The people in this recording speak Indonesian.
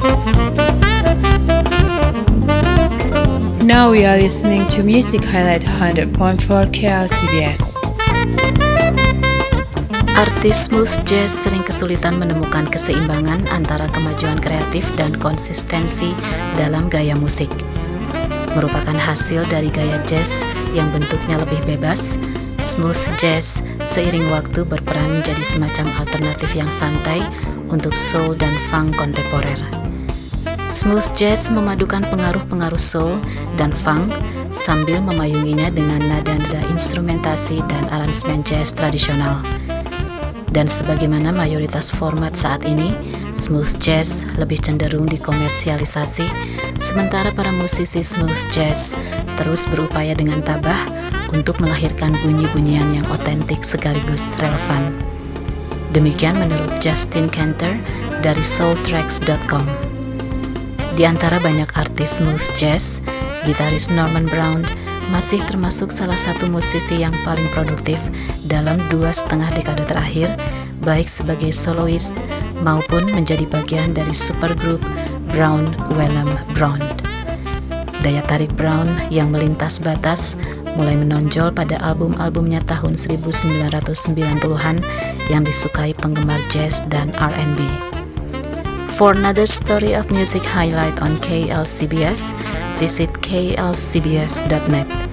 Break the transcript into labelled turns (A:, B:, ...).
A: Now we are listening to Music Highlight 100.4 KLCBS.
B: Artis smooth jazz sering kesulitan menemukan keseimbangan antara kemajuan kreatif dan konsistensi dalam gaya musik. Merupakan hasil dari gaya jazz yang bentuknya lebih bebas, smooth jazz seiring waktu berperan menjadi semacam alternatif yang santai untuk soul dan funk kontemporer. Smooth jazz memadukan pengaruh-pengaruh soul dan funk sambil memayunginya dengan nada-nada instrumentasi dan aransemen jazz tradisional. Dan sebagaimana mayoritas format saat ini, smooth jazz lebih cenderung dikomersialisasi, sementara para musisi smooth jazz terus berupaya dengan tabah untuk melahirkan bunyi-bunyian yang otentik sekaligus relevan. Demikian menurut Justin Cantor dari soultracks.com. Di antara banyak artis smooth jazz, gitaris Norman Brown masih termasuk salah satu musisi yang paling produktif dalam dua setengah dekade terakhir, baik sebagai soloist maupun menjadi bagian dari supergroup Brown Wellham Brown. Daya tarik Brown yang melintas batas mulai menonjol pada album-albumnya tahun 1990-an yang disukai penggemar jazz dan R&B. For another story of music highlight on KLCBS, visit klcbs.net.